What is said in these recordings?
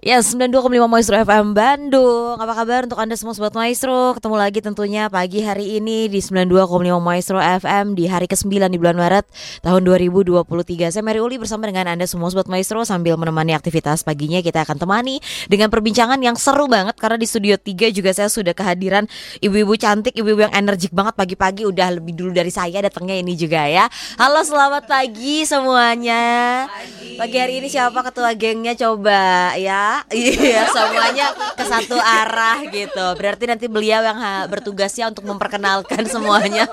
Ya, 92,5 Maestro FM Bandung. Apa kabar untuk Anda semua sobat Maestro? Ketemu lagi tentunya pagi hari ini di 92,5 Maestro FM di hari ke-9 di bulan Maret tahun 2023. Saya Mary Uli bersama dengan Anda semua sobat Maestro sambil menemani aktivitas paginya kita akan temani dengan perbincangan yang seru banget karena di studio 3 juga saya sudah kehadiran ibu-ibu cantik, ibu-ibu yang energik banget pagi-pagi udah lebih dulu dari saya datangnya ini juga ya. Halo, selamat pagi semuanya. Pagi, pagi hari ini siapa ketua gengnya coba ya? Iya, semuanya ke satu arah gitu. Berarti nanti beliau yang bertugasnya untuk memperkenalkan semuanya.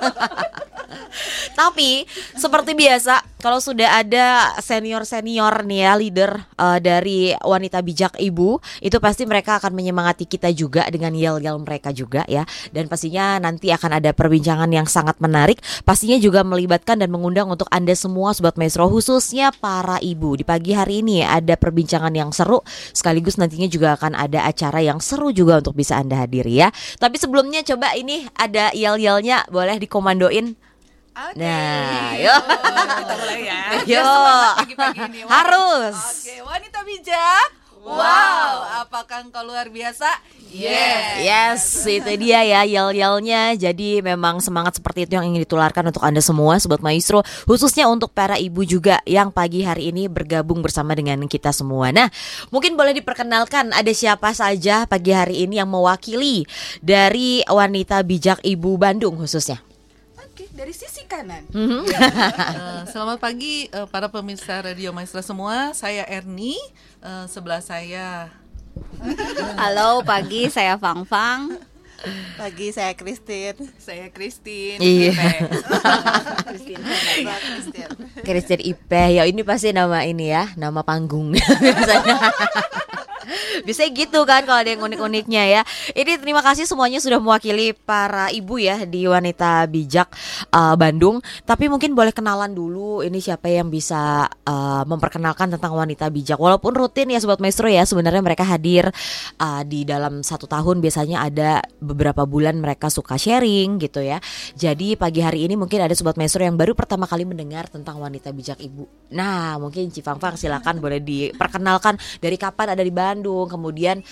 Tapi seperti biasa kalau sudah ada senior-senior nih ya leader uh, dari wanita bijak ibu, itu pasti mereka akan menyemangati kita juga dengan yel-yel mereka juga ya. Dan pastinya nanti akan ada perbincangan yang sangat menarik, pastinya juga melibatkan dan mengundang untuk Anda semua sobat Maestro khususnya para ibu. Di pagi hari ini ada perbincangan yang seru sekaligus nantinya juga akan ada acara yang seru juga untuk bisa Anda hadiri ya. Tapi sebelumnya coba ini ada yel-yelnya boleh dikomandoin Okay. Nah, yuk. Kita mulai ya. Yuk. Pagi-pagi ini. Harus. Oke, wanita bijak. Wow, apakah engkau luar biasa? Yes. Yes, itu dia ya yel-yelnya. Jadi memang semangat seperti itu yang ingin ditularkan untuk Anda semua Sobat Maestro Khususnya untuk para ibu juga yang pagi hari ini bergabung bersama dengan kita semua Nah, mungkin boleh diperkenalkan ada siapa saja pagi hari ini yang mewakili Dari wanita bijak ibu Bandung khususnya Oke, dari sisi kanan. Uh, selamat pagi uh, para pemirsa Radio Maestra semua. Saya Erni, uh, sebelah saya. Halo pagi, saya Fang Fang. Pagi saya Christine. Saya Christine. Iya. Christine. Christian Ipe Ya ini pasti nama ini ya Nama panggung Biasanya bisa gitu kan kalau ada yang unik-uniknya ya. Ini terima kasih semuanya sudah mewakili para ibu ya di Wanita Bijak uh, Bandung. Tapi mungkin boleh kenalan dulu ini siapa yang bisa uh, memperkenalkan tentang Wanita Bijak. Walaupun rutin ya Sobat Maestro ya sebenarnya mereka hadir uh, di dalam satu tahun biasanya ada beberapa bulan mereka suka sharing gitu ya. Jadi pagi hari ini mungkin ada Sobat Maestro yang baru pertama kali mendengar tentang Wanita Bijak Ibu. Nah mungkin Cifang Fang silakan boleh diperkenalkan dari kapan ada di Bandung kemudian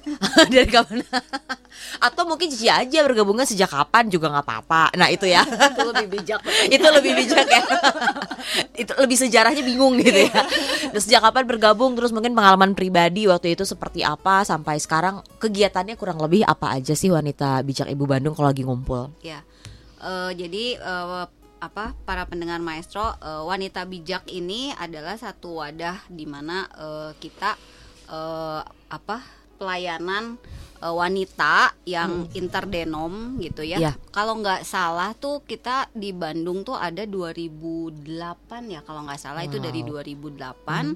dari kapan? Atau mungkin Cici aja bergabungnya sejak kapan juga nggak apa-apa. Nah itu ya. Itu lebih bijak. itu lebih bijak ya. Itu lebih sejarahnya bingung gitu ya. Dan sejak kapan bergabung? Terus mungkin pengalaman pribadi waktu itu seperti apa? Sampai sekarang kegiatannya kurang lebih apa aja sih wanita bijak ibu Bandung kalau lagi ngumpul? Ya. Eh, jadi eh, apa para pendengar maestro eh, wanita bijak ini adalah satu wadah di mana eh, kita eh, apa pelayanan eh, wanita yang interdenom gitu ya. Ya. Kalau nggak salah tuh kita di Bandung tuh ada 2008 ya kalau nggak salah itu dari 2008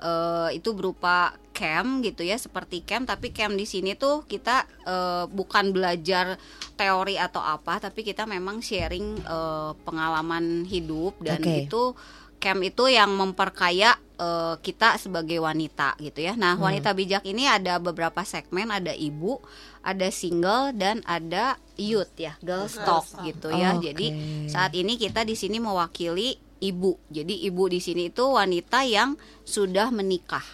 eh, itu berupa camp gitu ya seperti camp tapi camp di sini tuh kita eh, bukan belajar teori atau apa tapi kita memang sharing eh, pengalaman hidup dan Oke. itu camp itu yang memperkaya eh, kita sebagai wanita gitu ya. Nah, wanita bijak ini ada beberapa segmen, ada ibu, ada single dan ada youth ya, girls talk gitu ya. Oke. Jadi saat ini kita di sini mewakili ibu. Jadi ibu di sini itu wanita yang sudah menikah.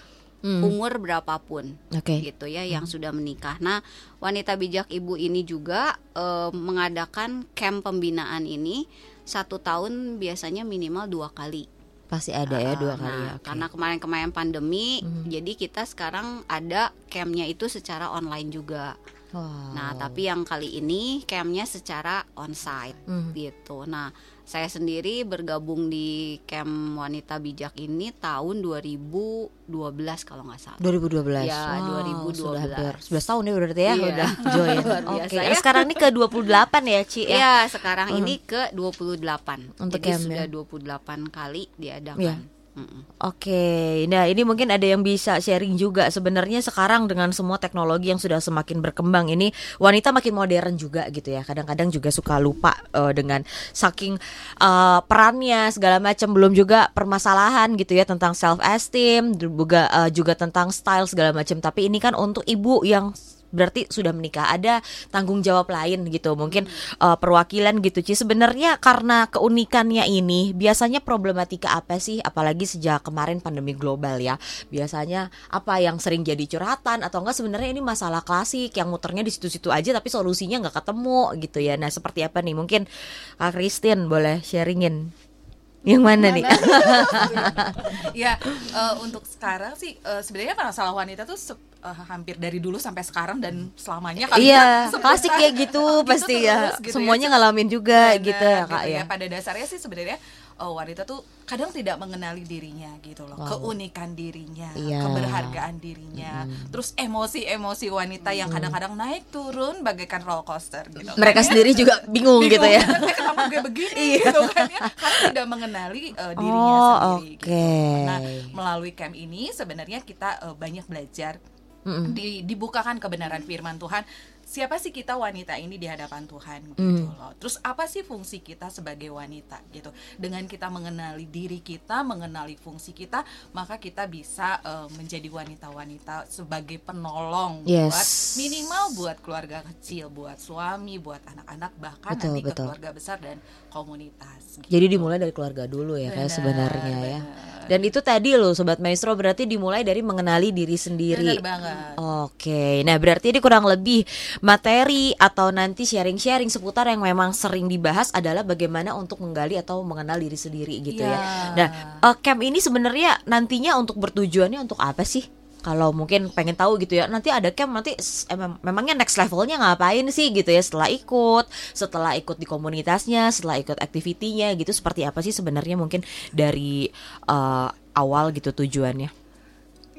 Hmm. Umur berapapun Oke. gitu ya yang sudah menikah. Nah, wanita bijak ibu ini juga eh, mengadakan camp pembinaan ini satu tahun biasanya minimal dua kali. Pasti ada ya dua Nah, kali ya oke. Karena kemarin-kemarin pandemi, Mhm. jadi kita sekarang ada campnya itu secara online juga. Wow. Nah, tapi yang kali ini campnya secara onsite Hmm. gitu. Nah, saya sendiri bergabung di camp wanita bijak ini tahun 2012 kalau nggak salah. 2012 Ya, Wow, 2012. Sudah hampir 11 tahun ya berarti ya Iya. udah join Oke biasa Nah, ya. sekarang ini ke 28 ya Ci ya Iya, sekarang ini ke 28. Untuk Jadi camp, sudah ya. 28 kali diadakan. Iya. Mm-mm. Oke, nah ini mungkin ada yang bisa sharing juga. Sebenarnya sekarang dengan semua teknologi yang sudah semakin berkembang ini, wanita makin modern juga gitu ya. Kadang-kadang juga suka lupa eh, dengan saking eh, perannya segala macam. Belum juga permasalahan gitu ya tentang self esteem, juga eh, juga tentang style segala macam. Tapi ini kan untuk ibu yang berarti sudah menikah. Ada tanggung jawab lain gitu mungkin uh, perwakilan gitu Ci. Sebenarnya karena keunikannya ini biasanya problematika apa sih? Apalagi sejak kemarin pandemi global ya. Biasanya apa yang sering jadi curhatan atau enggak? Sebenarnya ini masalah klasik yang muternya di situ-situ aja tapi solusinya nggak ketemu gitu ya. Nah seperti apa nih? Mungkin Kak Christine boleh sharingin yang mana, nih? ya eh, untuk sekarang sih eh, sebenarnya masalah wanita tuh eh, hampir dari dulu sampai sekarang dan selamanya kali Iya, ya, klasik seputar- kayak gitu pasti ya. gitu Semuanya ngalamin juga Benar, gitu ya Kak gitu ya. Pada dasarnya sih sebenarnya eh, wanita tuh kadang tidak mengenali dirinya gitu loh, Wow. keunikan dirinya, Iya. keberhargaan dirinya, terus emosi-emosi wanita yang kadang-kadang naik turun bagaikan roller coaster gitu. Mereka kan ya. sendiri juga bingung, gitu ya. kan, kenapa gue begini gitu kan ya karena tidak mengenali eh, dirinya Oh, sendiri gitu. oke. Nah, melalui camp ini sebenarnya kita eh, banyak belajar Mm-mm. di, dibukakan kebenaran firman Tuhan. Siapa sih kita wanita ini di hadapan Tuhan gitu Mm. loh. Terus apa sih fungsi kita sebagai wanita gitu. Dengan kita mengenali diri kita, mengenali fungsi kita, maka kita bisa eh, menjadi wanita-wanita sebagai penolong Yes. buat minimal buat keluarga kecil, buat suami, buat anak-anak bahkan Betul, nanti ke betul. keluarga besar dan komunitas. gitu. Jadi dimulai dari keluarga dulu ya kayak Benar, sebenarnya ya. Dan itu tadi loh sobat maestro berarti dimulai dari mengenali diri sendiri. Benar banget. Oke, nah berarti ini kurang lebih materi atau nanti sharing-sharing seputar yang memang sering dibahas adalah bagaimana untuk menggali atau mengenal diri sendiri gitu ya. Iya. Nah, eh, camp ini sebenarnya nantinya untuk bertujuannya untuk apa sih? Kalau mungkin pengen tahu gitu ya, nanti ada camp nanti eh, mem- memangnya next levelnya ngapain sih gitu ya setelah ikut, setelah ikut di komunitasnya, setelah ikut aktivitinya gitu seperti apa sih sebenarnya mungkin dari eh, awal gitu tujuannya?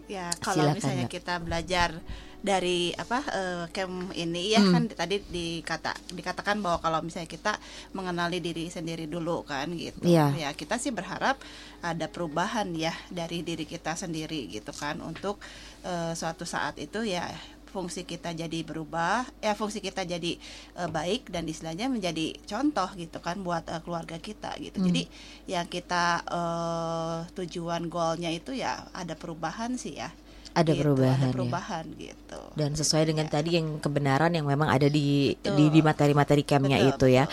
Ya, kalau misalnya Mbak. kita belajar dari apa eh, camp ini ya Hmm. kan tadi dikata dikatakan bahwa kalau misalnya kita mengenali diri sendiri dulu kan gitu. Iya. Ya, kita sih berharap ada perubahan ya dari diri kita sendiri gitu kan untuk eh, suatu saat itu ya fungsi kita jadi berubah ya fungsi kita jadi eh, baik dan istilahnya menjadi contoh gitu kan buat eh, keluarga kita gitu Hmm. jadi yang kita eh, tujuan goalnya itu ya ada perubahan sih ya Ada Gitu, perubahan ada ya. perubahan gitu dan sesuai dengan Ya. tadi yang kebenaran yang memang ada di Betul. di, di materi-materi campnya Betul, itu ya.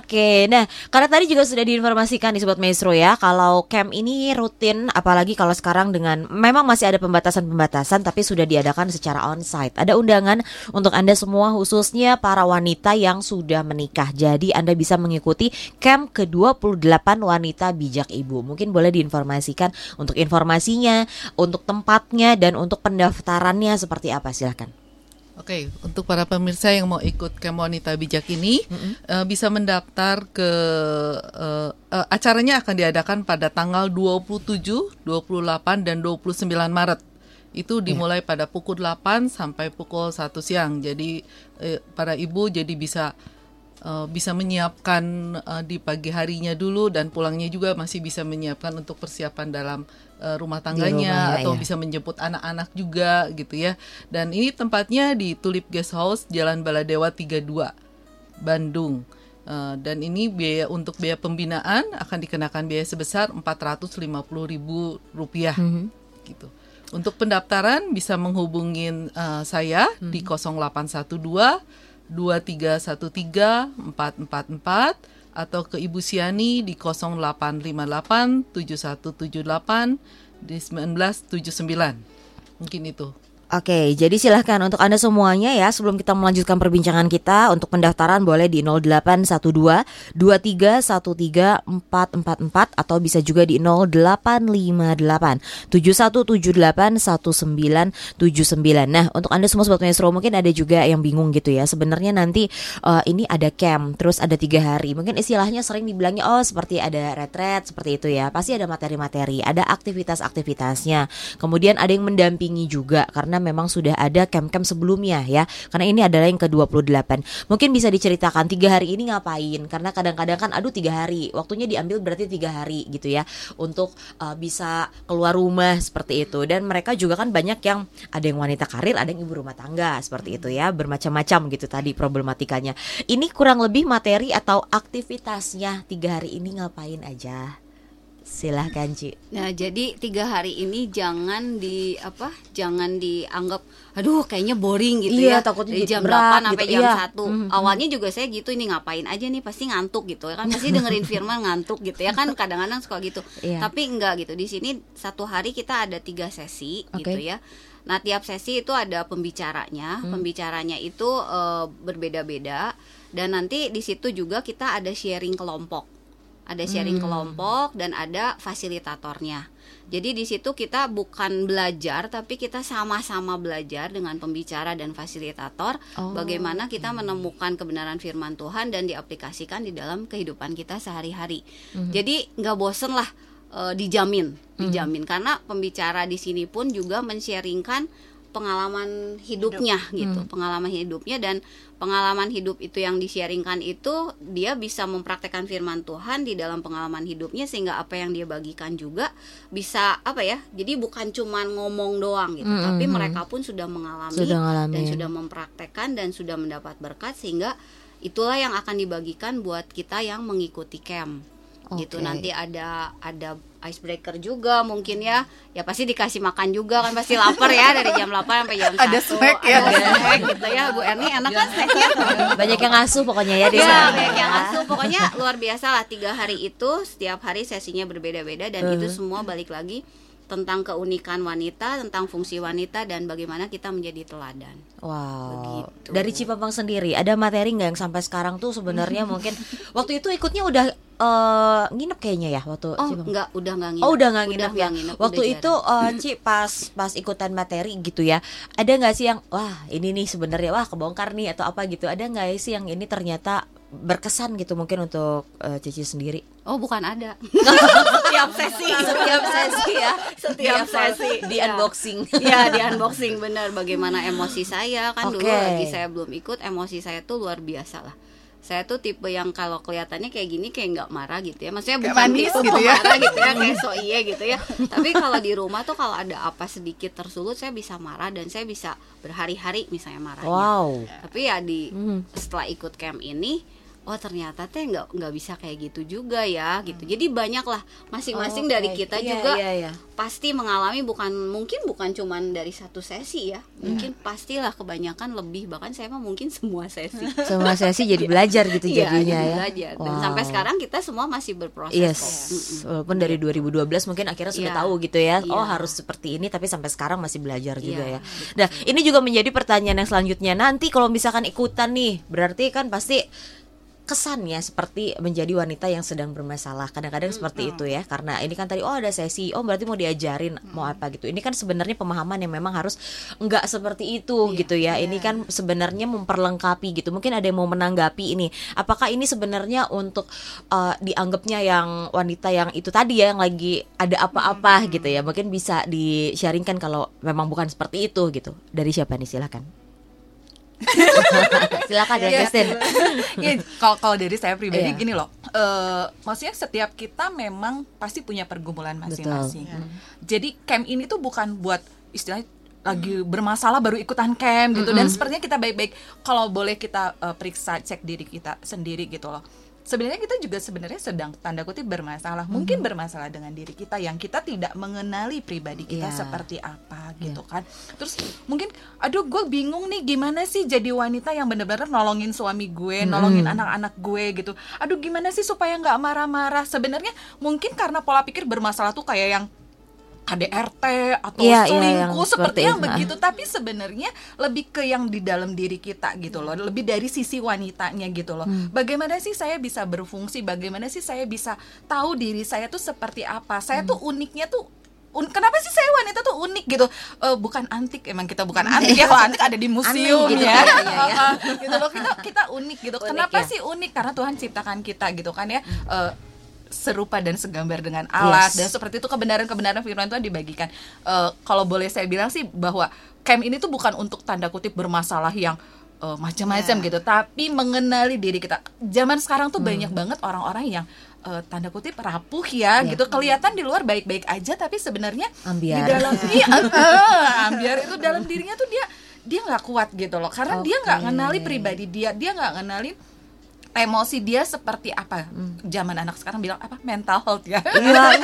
Oke, nah karena tadi juga sudah diinformasikan di sobat maestro ya kalau camp ini rutin, apalagi kalau sekarang dengan memang masih ada pembatasan-pembatasan tapi sudah diadakan secara onsite. Ada undangan untuk anda semua khususnya para wanita yang sudah menikah. Jadi anda bisa mengikuti camp ke 28 wanita bijak ibu. Mungkin boleh diinformasikan untuk informasinya, untuk tempatnya dan untuk pendaftarannya seperti apa silahkan. Oke, untuk para pemirsa yang mau ikut Camp Wanita Bijak ini eh, bisa mendaftar ke eh, eh, acaranya akan diadakan pada tanggal 27, 28 dan 29 Maret. Itu dimulai pada pukul 8 sampai pukul 1 siang. Jadi eh, para ibu jadi bisa eh, bisa menyiapkan eh, di pagi harinya dulu dan pulangnya juga masih bisa menyiapkan untuk persiapan dalam eh, rumah tangganya rumah, atau ya. bisa menjemput anak-anak juga gitu ya. Dan ini tempatnya di Tulip Guest House Jalan Baladewa 32 Bandung. Eh, dan ini biaya untuk biaya pembinaan akan dikenakan biaya sebesar Rp450.000 rupiah gitu. Untuk pendaftaran bisa menghubungin eh, saya di 0812 2313 444 atau ke Ibu Siani di 0858 7178 di 1979. Mungkin itu. Oke, jadi silahkan untuk Anda semuanya ya sebelum kita melanjutkan perbincangan kita untuk pendaftaran boleh di 0812 2313 444 atau bisa juga di 0858 7178 1979. Nah, untuk Anda semua sobat maestro mungkin ada juga yang bingung gitu ya. Sebenarnya nanti eh, ini ada camp, terus ada tiga hari. Mungkin istilahnya sering dibilangnya oh seperti ada retret seperti itu ya. Pasti ada materi-materi, ada aktivitas-aktivitasnya. Kemudian ada yang mendampingi juga karena memang sudah ada camp-camp sebelumnya ya. Karena ini adalah yang ke-28. Mungkin bisa diceritakan tiga hari ini ngapain? Karena kadang-kadang kan aduh tiga hari, waktunya diambil berarti tiga hari gitu ya untuk uh, bisa keluar rumah seperti itu. Dan mereka juga kan banyak yang ada yang wanita karir, ada yang ibu rumah tangga seperti itu ya, bermacam-macam gitu tadi problematikanya. Ini kurang lebih materi atau aktivitasnya tiga hari ini ngapain aja? Silahkan Ci. Nah, jadi tiga hari ini jangan di apa? Jangan dianggap, aduh kayaknya boring gitu Iya, ya. takutnya Dari jam berat 8 sampai gitu, jam iya. 1 Mhm. Awalnya juga saya gitu, ini ngapain aja nih pasti ngantuk gitu ya kan. Pasti dengerin firman ngantuk gitu ya kan kadang-kadang suka gitu. Iya. Tapi enggak gitu. Di sini satu hari kita ada tiga sesi Oke. gitu ya. Nah, tiap sesi itu ada pembicaranya. Hmm. Pembicaranya itu eh, berbeda-beda dan nanti di situ juga kita ada sharing kelompok ada sharing Hmm. kelompok dan ada fasilitatornya. Jadi di situ kita bukan belajar tapi kita sama-sama belajar dengan pembicara dan fasilitator Oh. bagaimana kita menemukan kebenaran firman Tuhan dan diaplikasikan di dalam kehidupan kita sehari-hari. Hmm. Jadi nggak bosen lah eh, dijamin, dijamin karena pembicara di sini pun juga men-sharingkan pengalaman hidupnya gitu, pengalaman hidupnya dan pengalaman hidup itu yang di-sharingkan itu dia bisa mempraktekkan firman Tuhan di dalam pengalaman hidupnya sehingga apa yang dia bagikan juga bisa apa ya? Jadi bukan cuman ngomong doang gitu, Mm, tapi mm, mereka pun sudah mengalami Sudah ngalamin. dan sudah mempraktekkan dan sudah mendapat berkat sehingga itulah yang akan dibagikan buat kita yang mengikuti camp gitu Oke. nanti ada ada icebreaker juga mungkin ya. Ya pasti dikasih makan juga kan pasti lapar ya dari jam 8 sampai jam Ada 1 snack ya. ada snack gitu ya. Bu Erni enak kan snacknya? Banyak yang ngasuh pokoknya ya di ya sana. banyak yang asuh pokoknya luar biasa lah tiga hari itu setiap hari sesinya berbeda-beda dan itu semua balik lagi tentang keunikan wanita tentang fungsi wanita dan bagaimana kita menjadi teladan Wow. Begitu. Dari Cipapang sendiri ada materi nggak yang sampai sekarang tuh sebenarnya mungkin waktu itu ikutnya udah eh, nginep kayaknya ya waktu oh Cipapang? enggak udah enggak nginep Oh udah nggak nginep ya. nggak nginep, Waktu udah itu eh, Ci pas pas ikutan materi gitu ya, ada nggak sih yang wah ini nih sebenarnya wah kebongkar nih atau apa gitu? Ada nggak sih yang ini ternyata berkesan gitu mungkin untuk eh, Cici sendiri? Oh bukan ada Setiap sesi Setiap sesi ya, Setiap sesi di Iya. unboxing. Iya di unboxing benar Bagaimana emosi saya Kan dulu Oke. lagi saya belum ikut Emosi saya tuh luar biasa lah saya tuh tipe yang kalau kelihatannya kayak gini kayak nggak marah gitu ya maksudnya Kayak bukan manis tipe gitu ya. marah gitu ya kayak so iye gitu ya tapi kalau di rumah tuh kalau ada apa sedikit tersulut saya bisa marah dan saya bisa berhari-hari misalnya marahnya Wow. tapi ya di Mhm. setelah ikut camp ini oh ternyata teh nggak nggak bisa kayak gitu juga ya gitu jadi banyak lah masing-masing dari Oke. kita Iya, juga iya, iya. pasti mengalami bukan mungkin bukan cuman dari satu sesi ya Iya. mungkin pastilah kebanyakan lebih bahkan saya mah mungkin semua sesi Semua sesi jadi belajar gitu Iya, jadinya jadi ya. belajar. dan Wow. sampai sekarang kita semua masih berproses Yes, kok walaupun dari 2012 mungkin akhirnya sudah Iya. tahu gitu ya. Oh, Iya. harus seperti ini tapi sampai sekarang masih belajar juga ya. Iya, Nah, ini juga menjadi pertanyaan yang selanjutnya. Nanti kalau misalkan ikutan nih, berarti kan pasti kesannya seperti menjadi wanita yang sedang bermasalah. Kadang-kadang seperti itu ya. Karena ini kan tadi oh ada sesi, oh berarti mau diajarin mau apa gitu. Ini kan sebenarnya pemahaman yang memang harus enggak seperti itu gitu ya. Ini kan sebenarnya memperlengkapi gitu. Mungkin ada yang mau menanggapi ini. Apakah ini sebenarnya untuk uh, dianggapnya yang wanita yang itu tadi ya yang lagi ada apa-apa gitu ya. Mungkin bisa di-sharingkan kalau memang bukan seperti itu gitu. Dari siapa nih silakan. silakan ya. Kristen. Iya, kalau kalau dari saya pribadi Iya. gini loh, eh, maksudnya setiap kita memang pasti punya pergumulan masing-masing. Jadi camp ini tuh bukan buat istilahnya lagi bermasalah baru ikutan camp gitu dan sepertinya kita baik-baik kalau boleh kita eh, periksa cek diri kita sendiri gitu loh. Sebenarnya kita juga sebenarnya sedang tanda kutip bermasalah, mungkin bermasalah dengan diri kita yang kita tidak mengenali pribadi kita Iya. seperti apa gitu kan. Terus mungkin aduh gue bingung nih gimana sih jadi wanita yang bener-bener nolongin suami gue, nolongin anak-anak gue gitu. Aduh gimana sih supaya nggak marah-marah? Sebenarnya mungkin karena pola pikir bermasalah tuh kayak yang KDRT atau Iya, iya, selingkuh seperti yang itu. begitu. Tapi sebenarnya lebih ke yang di dalam diri kita gitu loh. Lebih dari sisi wanitanya gitu loh. Hmm. bagaimana sih saya bisa berfungsi? Bagaimana sih saya bisa tahu diri saya tuh seperti apa? Saya tuh Hmm. uniknya tuh un- kenapa sih saya wanita tuh unik gitu? Eh, bukan antik emang kita bukan antik ya. Kalau antik ada di museum gitu. ya. Ya, iya, iya. gitu loh kita kita unik gitu. Unik, kenapa ya. sih unik? Karena Tuhan ciptakan kita gitu kan ya. Eh, serupa dan segambar dengan Allah Yes. dan seperti itu kebenaran-kebenaran firman Tuhan dibagikan. Eh, kalau boleh saya bilang sih bahwa camp ini tuh bukan untuk tanda kutip bermasalah yang eh, macam-macam gitu, tapi mengenali diri kita. Zaman sekarang tuh banyak banget orang-orang yang eh, tanda kutip rapuh ya, Iya. gitu. Kelihatan di luar baik-baik aja, tapi sebenarnya Ambiar. di dalam iya, eh, ambiar itu dalam dirinya tuh dia dia nggak kuat gitu loh, karena dia nggak ngenali pribadi dia, dia nggak ngenali emosi dia seperti apa? Zaman anak sekarang bilang apa? Mental health ya? Iya,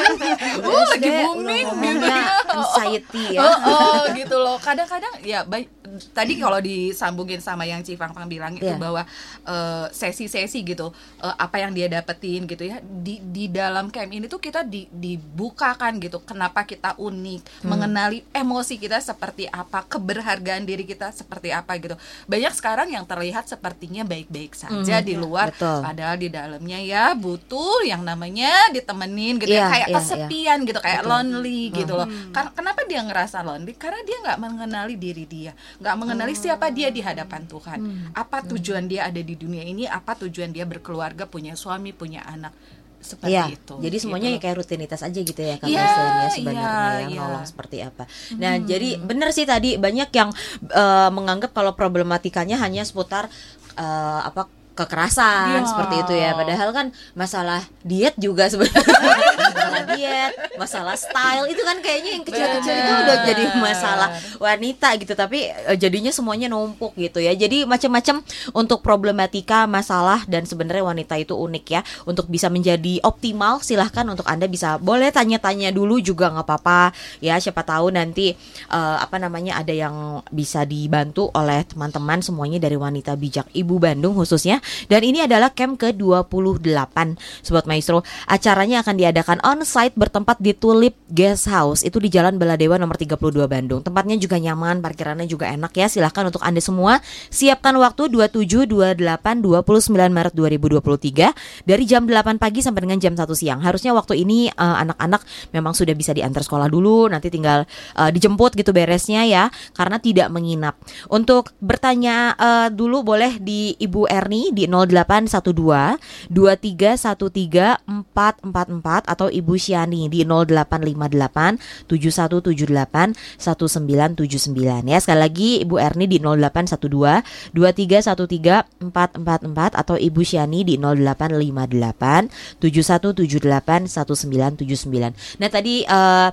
Oh, lagi SD booming gitu. ya. Anxiety ya. Oh, oh, gitu loh. Kadang-kadang ya baik tadi kalau disambungin sama yang Cifang Fang bilang itu Iya. bahwa eh, sesi-sesi gitu eh, apa yang dia dapetin gitu ya di di dalam camp ini tuh kita di, dibukakan gitu kenapa kita unik, Hmm. mengenali emosi kita seperti apa, keberhargaan diri kita seperti apa gitu. Banyak sekarang yang terlihat sepertinya baik-baik saja di luar Hmm. betul. padahal di dalamnya ya butuh yang namanya ditemenin gitu ya, Iya, kayak iya, kesepian gitu kayak lonely gitu loh Hmm. karena kenapa dia ngerasa lonely karena dia nggak mengenali diri dia nggak mengenali siapa dia di hadapan Tuhan. Hmm. apa tujuan dia ada di dunia ini? Apa tujuan dia berkeluarga punya suami punya anak? Seperti Iya, itu jadi semuanya gitu ya kayak rutinitas aja gitu ya kalau istilahnya sebenarnya ya iya. nolong seperti apa. Nah, jadi benar sih tadi banyak yang eh, menganggap kalau problematikanya hanya seputar eh, apa kekerasan Iya. seperti itu ya. Padahal kan masalah diet juga sebenarnya masalah diet, masalah style itu kan kayaknya yang kecil-kecil itu udah jadi masalah wanita gitu. Tapi eh, jadinya semuanya numpuk gitu ya. Jadi macam-macam untuk problematika, masalah dan sebenarnya wanita itu unik ya. Untuk bisa menjadi optimal silahkan untuk Anda bisa boleh tanya-tanya dulu juga nggak apa-apa ya. Siapa tahu nanti eh, apa namanya ada yang bisa dibantu oleh teman-teman semuanya dari wanita bijak Ibu Bandung khususnya. Dan ini adalah camp ke-28 Sobat Maestro. Acaranya akan diadakan on-site bertempat di Tulip Guest House. Itu di Jalan Baladewa nomor 32 Bandung. Tempatnya juga nyaman, parkirannya juga enak ya. Silahkan untuk Anda semua siapkan waktu 27, 28, 29 Maret 2023 dari jam 8 pagi sampai dengan jam 1 siang. Harusnya waktu ini eh, anak-anak memang sudah bisa diantar sekolah dulu, nanti tinggal eh, dijemput gitu beresnya ya, karena tidak menginap. Untuk bertanya eh, dulu boleh di Ibu Erni di 0812 2313 444 atau Ibu Syani di 0858 7178 1979 ya. Sekali lagi Ibu Erni di 0812 2313 444 atau Ibu Syani di 0858 7178 1979. Nah tadi eh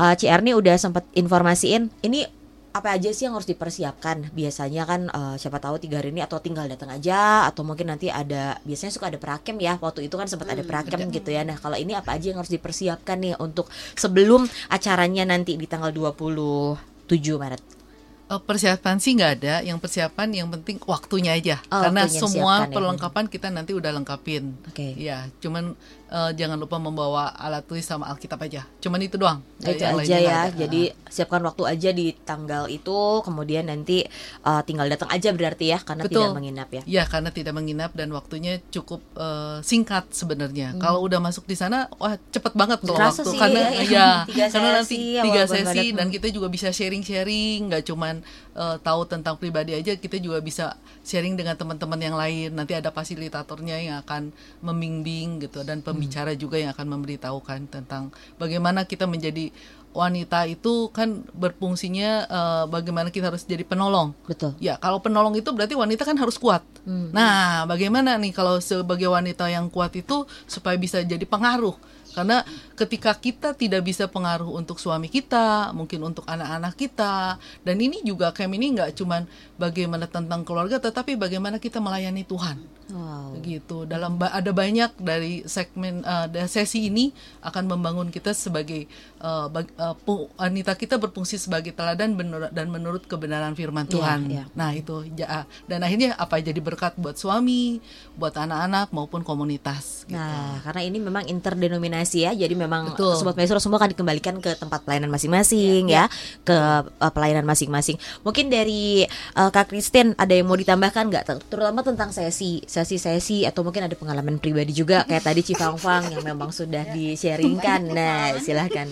eh, Ci Erni udah sempat informasiin ini apa aja sih yang harus dipersiapkan biasanya kan eh, siapa tahu tiga hari ini atau tinggal datang aja atau mungkin nanti ada biasanya suka ada prakem ya waktu itu kan sempat ada prakem gitu ya nah kalau ini apa aja yang harus dipersiapkan nih untuk sebelum acaranya nanti di tanggal 27 Maret Eh, persiapan sih nggak ada, yang persiapan yang penting waktunya aja. Oh, Karena waktunya semua ya. perlengkapan kita nanti udah lengkapin. Oke. Ya, cuman eh, jangan lupa membawa alat tulis sama Alkitab aja. Cuman itu doang. Itu aja ya. ada. Jadi siapkan waktu aja di tanggal itu, kemudian nanti uh, tinggal datang aja berarti ya, karena Betul. tidak menginap ya. Ya, karena tidak menginap dan waktunya cukup eh, singkat sebenarnya. Kalau udah masuk di sana, wah cepet banget loh Hmm. Kerasa waktu. sih, karena ya. ya, Tiga karena nanti sesi tiga sesi dan Hmm. kita juga bisa sharing-sharing, nggak cuman eh, tahu tentang pribadi aja, kita juga bisa sharing dengan teman-teman yang lain. Nanti ada fasilitatornya yang akan membimbing gitu dan pembicara juga yang akan memberitahukan tentang bagaimana kita menjadi wanita itu kan berfungsinya eh, bagaimana kita harus jadi penolong. Betul. Ya, kalau penolong itu berarti wanita kan harus kuat. Nah, bagaimana nih kalau sebagai wanita yang kuat itu supaya bisa jadi pengaruh? Karena ketika kita tidak bisa pengaruh untuk suami kita, mungkin untuk anak-anak kita, dan ini juga camp ini nggak cuman bagaimana tentang keluarga, tetapi bagaimana kita melayani Tuhan Wow. gitu dalam ada banyak dari segmen uh, sesi ini akan membangun kita sebagai uh, bag- uh, wanita kita berfungsi sebagai teladan bener- dan menurut kebenaran firman Iya, Tuhan. iya. Nah itu ja- dan akhirnya apa jadi berkat buat suami, buat anak-anak maupun komunitas. Gitu. Nah, karena ini memang interdenominasi ya, jadi memang Betul. sobat maestro semua akan dikembalikan ke tempat pelayanan masing-masing ya, ke uh, pelayanan masing-masing. Mungkin dari uh, Kak Christine ada yang mau ditambahkan nggak, Ter- terutama tentang sesi, sesi-sesi atau mungkin ada pengalaman pribadi juga kayak tadi Cifang Fang yang memang sudah di-sharingkan. Nah, silahkan.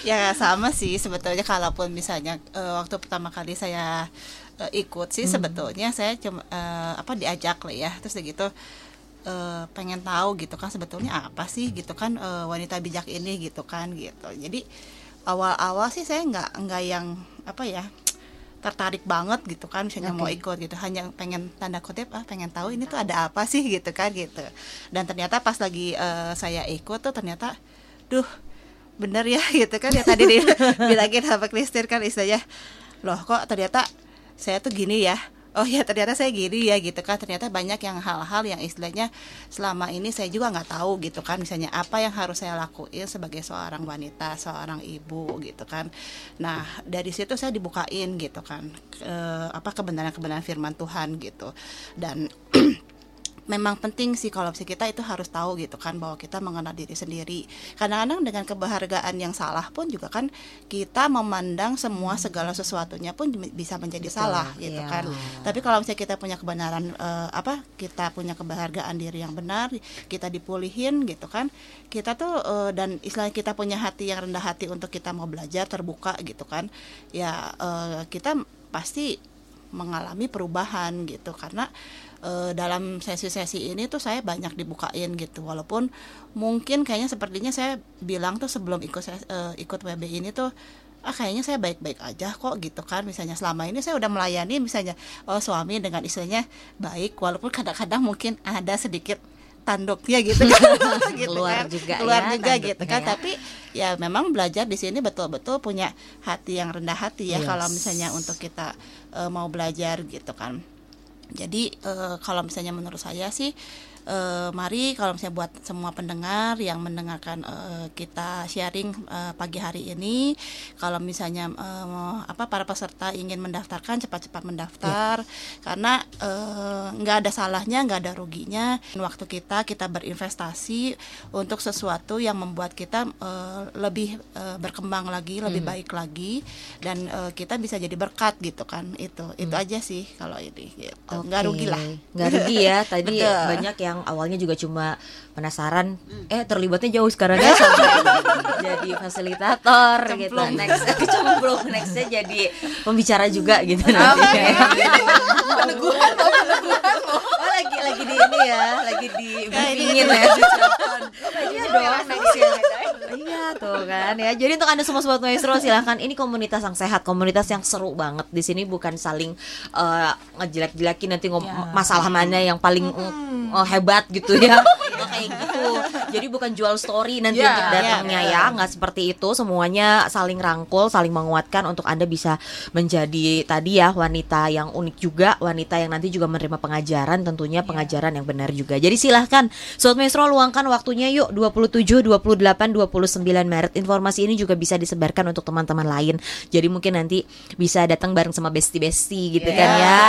ya sama sih sebetulnya kalaupun misalnya eh, waktu pertama kali saya ikut sih sebetulnya saya cuma eh, apa diajak lah ya. Terus gitu eh, pengen tahu gitu kan sebetulnya apa sih gitu kan eh, wanita bijak ini gitu kan gitu. Jadi awal-awal sih saya nggak nggak yang apa ya tertarik banget gitu kan misalnya mau ikut gitu. Hanya pengen tanda kutip ah pengen tahu ini tuh ada apa sih gitu kan gitu. Dan ternyata pas lagi eh, saya ikut tuh ternyata duh bener ya gitu kan ya tadi dibilangin sama Kristin kan istilahnya loh kok ternyata saya tuh gini ya oh ya ternyata saya gini ya gitu kan. Ternyata banyak yang hal-hal yang istilahnya selama ini saya juga nggak tahu gitu kan. Misalnya apa yang harus saya lakuin sebagai seorang wanita seorang ibu gitu kan. Nah dari situ saya dibukain gitu kan eh, apa kebenaran-kebenaran firman Tuhan gitu. Dan memang penting sih kalau misalnya kita itu harus tahu gitu kan bahwa kita mengenal diri sendiri. Kadang-kadang dengan kebahagiaan yang salah pun juga kan kita memandang semua segala sesuatunya pun bisa menjadi Betul, salah gitu iya. kan. Tapi kalau misalnya kita punya kebenaran uh, apa kita punya kebahagiaan diri yang benar, kita dipulihin gitu kan. Kita tuh uh, dan istilahnya kita punya hati yang rendah hati untuk kita mau belajar terbuka gitu kan. Ya uh, kita pasti mengalami perubahan gitu karena e, dalam sesi-sesi ini tuh saya banyak dibukain gitu walaupun mungkin kayaknya sepertinya saya bilang tuh sebelum ikut e, ikut WB ini tuh ah kayaknya saya baik-baik aja kok gitu kan misalnya selama ini saya udah melayani misalnya oh suami dengan istrinya baik walaupun kadang-kadang mungkin ada sedikit tanduknya gitu kan gitu keluar kan. juga keluar ya, juga gitu kan ya. tapi ya memang belajar di sini betul-betul punya hati yang rendah hati ya yes. kalau misalnya untuk kita uh, mau belajar gitu kan jadi uh, kalau misalnya menurut saya sih uh, mari kalau misalnya buat semua pendengar yang mendengarkan uh, kita sharing uh, pagi hari ini kalau misalnya uh, apa para peserta ingin mendaftarkan cepat-cepat mendaftar yeah. karena nggak uh, ada salahnya nggak ada ruginya waktu kita kita berinvestasi untuk sesuatu yang membuat kita uh, lebih uh, berkembang lagi lebih hmm. baik lagi dan uh, kita bisa jadi berkat gitu kan itu hmm. itu aja sih kalau ini gitu. okay. nggak rugi lah nggak rugi ya tadi banyak yang awalnya juga cuma penasaran hmm. eh terlibatnya jauh sekarang ya jadi fasilitator gitu next kecemplung nextnya jadi pembicara juga gitu nanti. peneguhan oh lagi lagi di ini ya lagi di briefingin ya iya dong next ya iya tuh kan. Ya jadi untuk anda semua sobat maestro silahkan. Ini komunitas yang sehat komunitas yang seru banget. Di sini bukan saling uh, ngejelek-jelekin nanti ngom ya. masalah mana yang paling hmm. uh, hebat gitu ya. Kayak gitu. Jadi bukan jual story nanti yeah, untuk datangnya yeah, yeah. ya. Nggak seperti itu. Semuanya saling rangkul saling menguatkan untuk anda bisa menjadi tadi ya wanita yang unik juga wanita yang nanti juga menerima pengajaran tentunya pengajaran yang benar juga. Jadi silahkan sobat maestro luangkan waktunya yuk. 27 28 29 Maret. Informasi ini juga bisa disebarkan untuk teman-teman lain. Jadi mungkin nanti bisa datang bareng sama besti-besti gitu yeah, kan ya.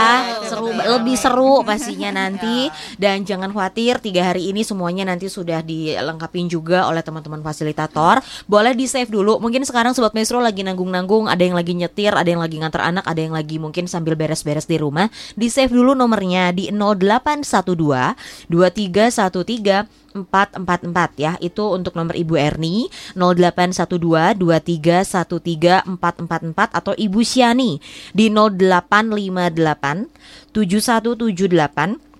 seru lebih seru pastinya nanti. Dan jangan khawatir tiga hari ini semuanya nanti sudah dilengkapi juga oleh teman-teman fasilitator. Boleh di save dulu. Mungkin sekarang sobat maestro lagi nanggung-nanggung ada yang lagi nyetir ada yang lagi nganter anak ada yang lagi mungkin sambil beres-beres di rumah. Di save dulu nomornya di 0812 2313 444 ya. Itu untuk nomor Ibu Erni 0812 2313 444 atau Ibu Siani di 0858 7178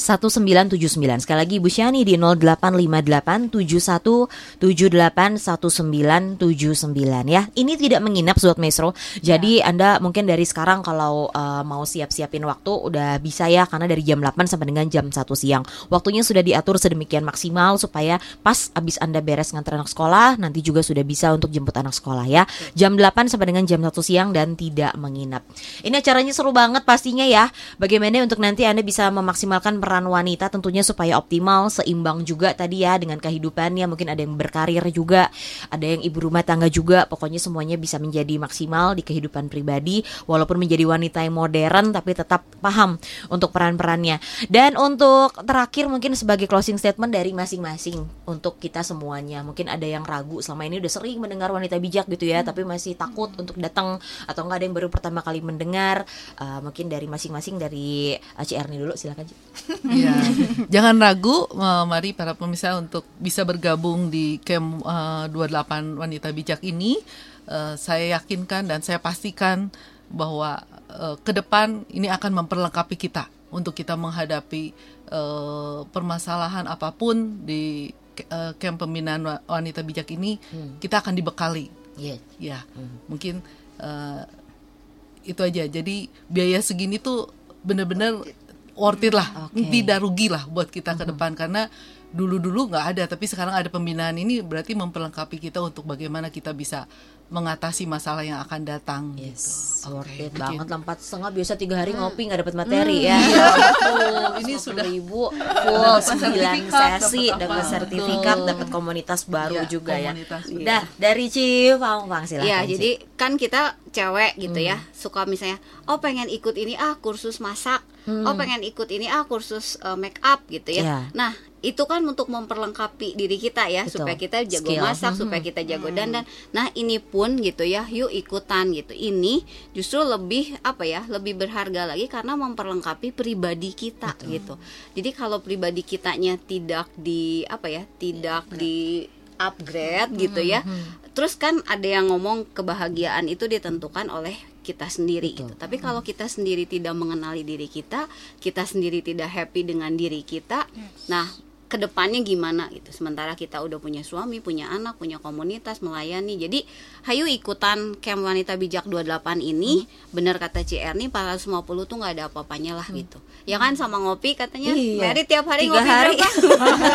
1979. Sekali lagi Ibu Syani di 085871781979 ya. Ini tidak menginap Sobat Mesro. Jadi ya. Anda mungkin dari sekarang kalau uh, mau siap-siapin waktu udah bisa ya karena dari jam 8 sampai dengan jam 1 siang. Waktunya sudah diatur sedemikian maksimal supaya pas abis Anda beres ngantar anak sekolah nanti juga sudah bisa untuk jemput anak sekolah ya. Jam 8 sampai dengan jam 1 siang dan tidak menginap. Ini acaranya seru banget pastinya ya. Bagaimana untuk nanti Anda bisa memaksimalkan peran wanita tentunya supaya optimal, seimbang juga tadi ya dengan kehidupannya. Mungkin ada yang berkarir juga, ada yang ibu rumah tangga juga. Pokoknya semuanya bisa menjadi maksimal di kehidupan pribadi walaupun menjadi wanita yang modern tapi tetap paham untuk peran-perannya. Dan untuk terakhir mungkin sebagai closing statement dari masing-masing untuk kita semuanya. Mungkin ada yang ragu selama ini udah sering mendengar wanita bijak gitu ya, tapi masih takut untuk datang atau enggak ada yang baru pertama kali mendengar. Uh, mungkin dari masing-masing dari CR dulu silakan. Ya, jangan ragu, mari para pemirsa untuk bisa bergabung di camp uh, 28 wanita bijak ini. Uh, saya yakinkan dan saya pastikan bahwa uh, ke depan ini akan memperlengkapi kita untuk kita menghadapi uh, permasalahan apa pun di uh, camp pembinaan wanita bijak ini. Hmm. Kita akan dibekali. Yeah. Ya, hmm. mungkin uh, itu aja. Jadi biaya segini tuh benar-benar worth it lah, okay. tidak rugi lah buat kita ke depan karena dulu-dulu nggak ada tapi sekarang ada pembinaan ini berarti memperlengkapi kita untuk bagaimana kita bisa mengatasi masalah yang akan datang Yes, gitu. worth Oke, it banget lah empat setengah biasa tiga hari ngopi nggak dapat materi ya. Iya, betul. ini sudah ribu full sembilan sesi dapat dapat apa? sertifikat dapat komunitas baru Iya, juga ya. komunitas, iya. Udah dari Ciu Pang Pang silahkan. Iya, Ci. jadi kan kita cewek gitu ya, suka misalnya, oh pengen ikut ini ah kursus masak, oh pengen ikut ini ah kursus uh, make up gitu ya. Iya. Nah itu kan untuk memperlengkapi diri kita ya, Betul. supaya kita jago Skill. masak, supaya kita jago dandan. Nah ini pun gitu ya, yuk ikutan gitu. Ini justru lebih apa ya, lebih berharga lagi karena memperlengkapi pribadi kita gitu. Jadi kalau pribadi kitanya tidak di apa ya, tidak di upgrade gitu ya. Terus kan ada yang ngomong kebahagiaan itu ditentukan oleh kita sendiri gitu. Tapi kalau kita sendiri tidak mengenali diri kita, kita sendiri tidak happy dengan diri kita, nah ke depannya gimana gitu. Sementara kita udah punya suami, punya anak, punya komunitas, melayani. Jadi, hayu ikutan Camp Wanita Bijak 28 ini. Bener kata CR nih 450 tuh nggak ada apa-apanya lah gitu. Ya kan sama ngopi katanya. Iya. Mary tiap hari Tiga ngopi hari. berapa?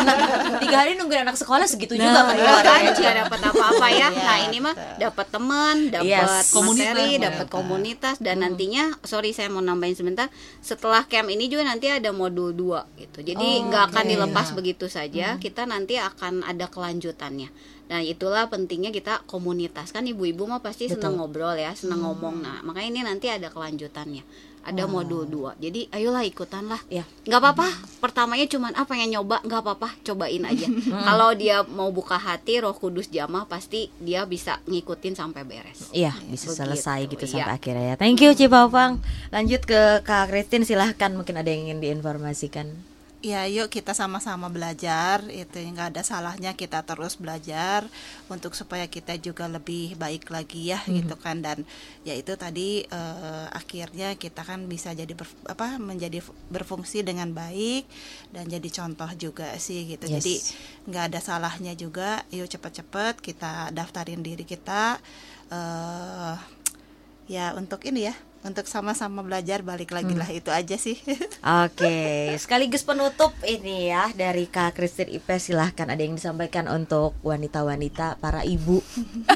tiga hari nungguin anak sekolah segitu Nah, juga kan kan keluarnya. nggak dapat apa-apa ya. Iya, Nah ini mah dapat teman, dapat Yes. Komunitas, materi, dapat komunitas dan nantinya, sorry saya mau nambahin sebentar. Setelah camp ini juga nanti ada modul 2 gitu. Jadi nggak akan dilepas begitu saja. Kita nanti akan ada kelanjutannya. Nah itulah pentingnya kita komunitas. Kan ibu-ibu mah pasti senang ngobrol ya, senang ngomong. Nah makanya ini nanti ada kelanjutannya. Ada modul 2 Jadi ayolah ikutan lah. Ya. nggak apa-apa. Pertamanya cuman ah pengen nyoba. Nggak apa-apa. Cobain aja. Kalau dia mau buka hati roh kudus jamah pasti dia bisa ngikutin sampai beres. Iya bisa Begitu, selesai gitu iya. sampai akhirnya ya. Thank you Cipapang. Lanjut ke Kak Christine silahkan. Mungkin ada yang ingin diinformasikan. Ya, yuk kita sama-sama belajar. Itu nggak ada salahnya kita terus belajar untuk supaya kita juga lebih baik lagi ya, gitu kan. Dan ya itu tadi eh, akhirnya kita kan bisa jadi ber- apa menjadi fu- berfungsi dengan baik dan jadi contoh juga sih gitu. Yes. Jadi nggak ada salahnya juga. Yuk cepet-cepet kita daftarin diri kita. eh ya untuk ini ya, untuk sama-sama belajar balik lagi lah itu aja sih. Oke, sekaligus penutup ini ya dari Kak Christine Ipe silahkan ada yang disampaikan untuk wanita-wanita para ibu.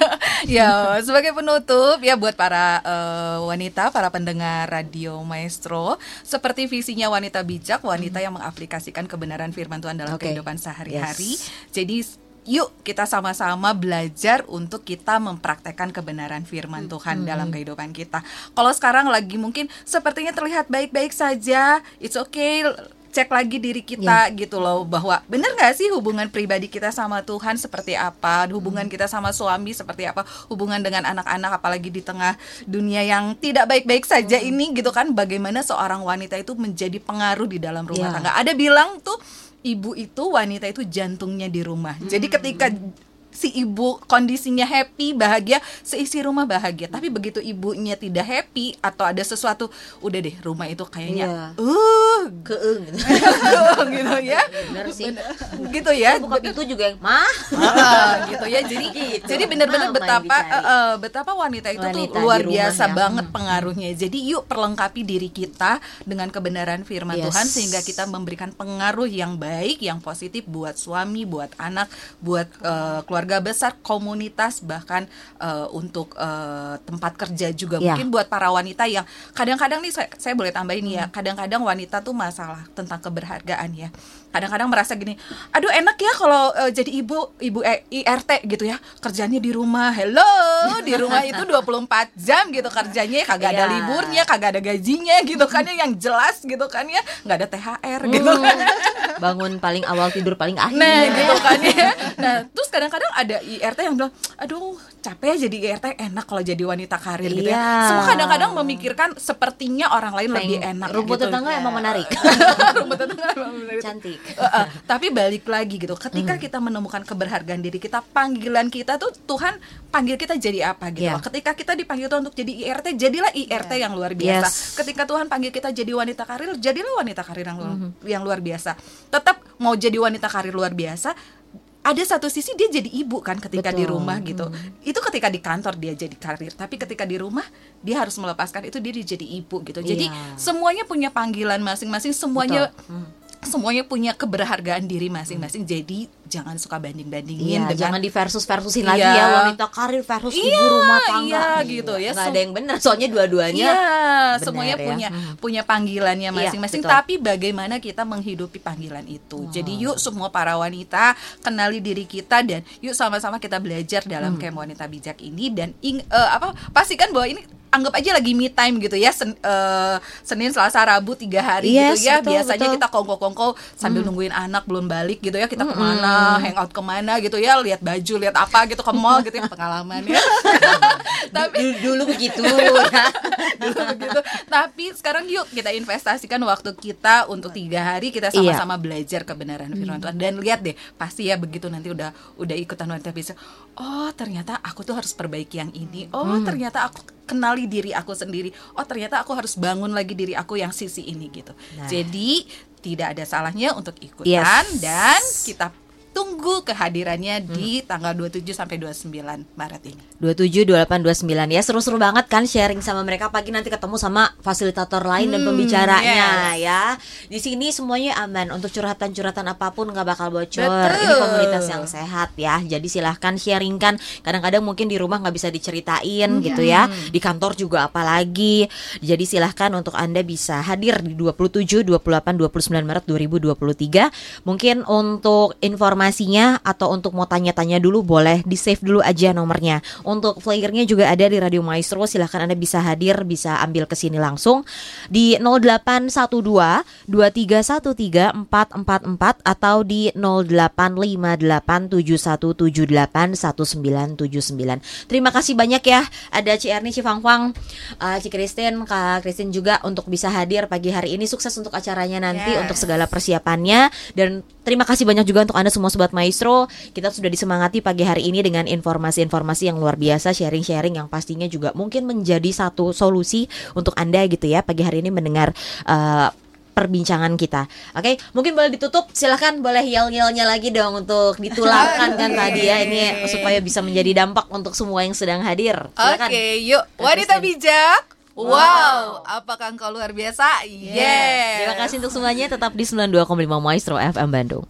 ya sebagai penutup ya buat para eh, wanita para pendengar radio maestro seperti visinya wanita bijak wanita yang mengaplikasikan kebenaran firman Tuhan dalam Oke. kehidupan sehari-hari Yes. jadi yuk kita sama-sama belajar untuk kita mempraktekkan kebenaran firman Tuhan dalam kehidupan kita. Kalau sekarang lagi mungkin sepertinya terlihat baik-baik saja it's okay cek lagi diri kita gitu loh bahwa bener nggak sih hubungan pribadi kita sama Tuhan seperti apa hubungan kita sama suami seperti apa hubungan dengan anak-anak apalagi di tengah dunia yang tidak baik-baik saja ini gitu kan bagaimana seorang wanita itu menjadi pengaruh di dalam rumah Ya. tangga. Ada bilang tuh ibu itu wanita itu jantungnya di rumah. Jadi ketika si ibu kondisinya happy bahagia seisi rumah bahagia tapi begitu ibunya tidak happy atau ada sesuatu udah deh rumah itu kayaknya uh Keeng gitu. gitu ya Bener sih. gitu ya Buka pintu juga yang mah. Ah, gitu ya jadi Gitu. jadi benar-benar yang betapa eh, betapa wanita itu Wanita tuh luar biasa ya. banget pengaruhnya jadi yuk perlengkapi diri kita dengan kebenaran firman Yes. Tuhan sehingga kita memberikan pengaruh yang baik yang positif buat suami buat anak buat eh, keluarga besar komunitas bahkan eh, untuk eh, tempat kerja juga Ya. mungkin buat para wanita yang kadang-kadang nih saya, saya boleh tambahin Hmm. ya kadang-kadang wanita tuh masalah tentang keberhargaan ya kadang-kadang merasa gini aduh enak ya kalau eh, jadi ibu ibu eh, IRT gitu ya. Kerjanya di rumah. Hello di rumah itu 24 jam gitu kerjanya kagak ada Iya. liburnya kagak ada gajinya gitu kan ya. Yang jelas gitu kan ya. Nggak ada THR gitu. Kan Bangun paling awal tidur paling akhir. Nah gitu kan ya. Nah terus kadang-kadang ada IRT yang bilang Aduh capek ya jadi IRT enak kalau jadi wanita karir gitu ya Iya. Semua kadang-kadang memikirkan sepertinya orang lain lebih Peng- enak Rumput gitu. tetangga emang menarik. Rumput tetangga emang menarik. Cantik. Eh, eh, tapi balik lagi gitu ketika kita menemukan keberhargaan diri kita panggilan kita tuh Tuhan panggil kita jadi apa gitu Iya. loh. ketika kita dipanggil Tuhan untuk jadi IRT jadilah IRT yang luar biasa Yes. ketika Tuhan panggil kita jadi wanita karir jadilah wanita karir yang luar, yang luar biasa tetap mau jadi wanita karir luar biasa ada satu sisi dia jadi ibu kan ketika di Betul. rumah gitu itu ketika di kantor dia jadi karir tapi ketika di rumah dia harus melepaskan itu dia jadi ibu gitu jadi Iya. semuanya punya panggilan masing-masing semuanya semuanya punya keberhargaan diri masing-masing. Jadi jangan suka banding-bandingin Iya, dengan jangan di versus versusin Iya. lagi ya wanita karir versus ibu Iya, rumah tangga. iya, gitu ya. Nggak ada yang benar, soalnya dua-duanya. Iya, benar semuanya ya. punya Mhm. punya panggilannya Iya, masing-masing. betul. tapi bagaimana kita menghidupi panggilan itu? Jadi yuk semua para wanita kenali diri kita dan yuk sama-sama kita belajar dalam Hmm. camp wanita bijak ini dan ing, eh, apa pastikan bahwa ini anggap aja lagi me time gitu ya Sen- eh, Senin Selasa Rabu tiga hari Yes, gitu ya betul, biasanya betul. kita kongko-kongko sambil nungguin anak belum balik gitu ya kita ke mana hangout ke mana gitu ya lihat baju lihat apa gitu ke mall gitu ya pengalaman ya tapi dulu, dulu begitu ya. dulu begitu. Tapi sekarang yuk kita investasikan waktu kita untuk tiga hari kita sama-sama belajar kebenaran firman Tuhan dan lihat deh pasti ya begitu nanti udah udah ikutan wanita bisa. Oh ternyata aku tuh harus perbaiki yang ini. Oh ternyata aku kenali diri aku sendiri. Oh ternyata aku harus bangun lagi diri aku yang sisi ini gitu. Nah. Jadi tidak ada salahnya untuk ikutan Yes. dan kita tunggu kehadirannya di tanggal 27 sampai 29 Maret ini. 27, 28, 29 ya seru-seru banget kan sharing sama mereka pagi nanti ketemu sama fasilitator lain dan Hmm, pembicaranya ya. Di sini semuanya aman untuk curhatan-curhatan apa pun nggak bakal bocor. Betul. Ini komunitas yang sehat ya. Jadi silahkan sharingkan. Kadang-kadang mungkin di rumah nggak bisa diceritain gitu ya. Di kantor juga apalagi. Jadi silahkan untuk anda bisa hadir di 27, 28, 29 Maret 2023. Mungkin untuk informasinya atau untuk mau tanya-tanya dulu boleh di save dulu aja nomornya. Untuk flyernya juga ada di Radio Maestro. Silahkan anda bisa hadir, bisa ambil ke sini langsung di 0812 2313 444 atau di 08587178 1979. Terima kasih banyak ya. Ada Ci Erni, Ci Fang Fang, uh, Ci Christine, Kak Christine juga untuk bisa hadir pagi hari ini. Sukses untuk acaranya nanti Yes. untuk segala persiapannya dan terima kasih banyak juga untuk Anda semua sobat maestro. Kita sudah disemangati pagi hari ini dengan informasi-informasi yang luar biasa, sharing-sharing yang pastinya juga mungkin menjadi satu solusi untuk Anda gitu ya pagi hari ini mendengar uh, perbincangan kita. Oke, mungkin boleh ditutup. Silahkan boleh yel-yelnya lagi dong untuk ditularkan kan tadi ya ini supaya bisa menjadi dampak untuk semua yang sedang hadir. Oke, yuk wanita bijak. Wow, apakah engkau luar biasa? Yes. Yes. Terima kasih untuk semuanya tetap di 92,5 Maestro FM Bandung.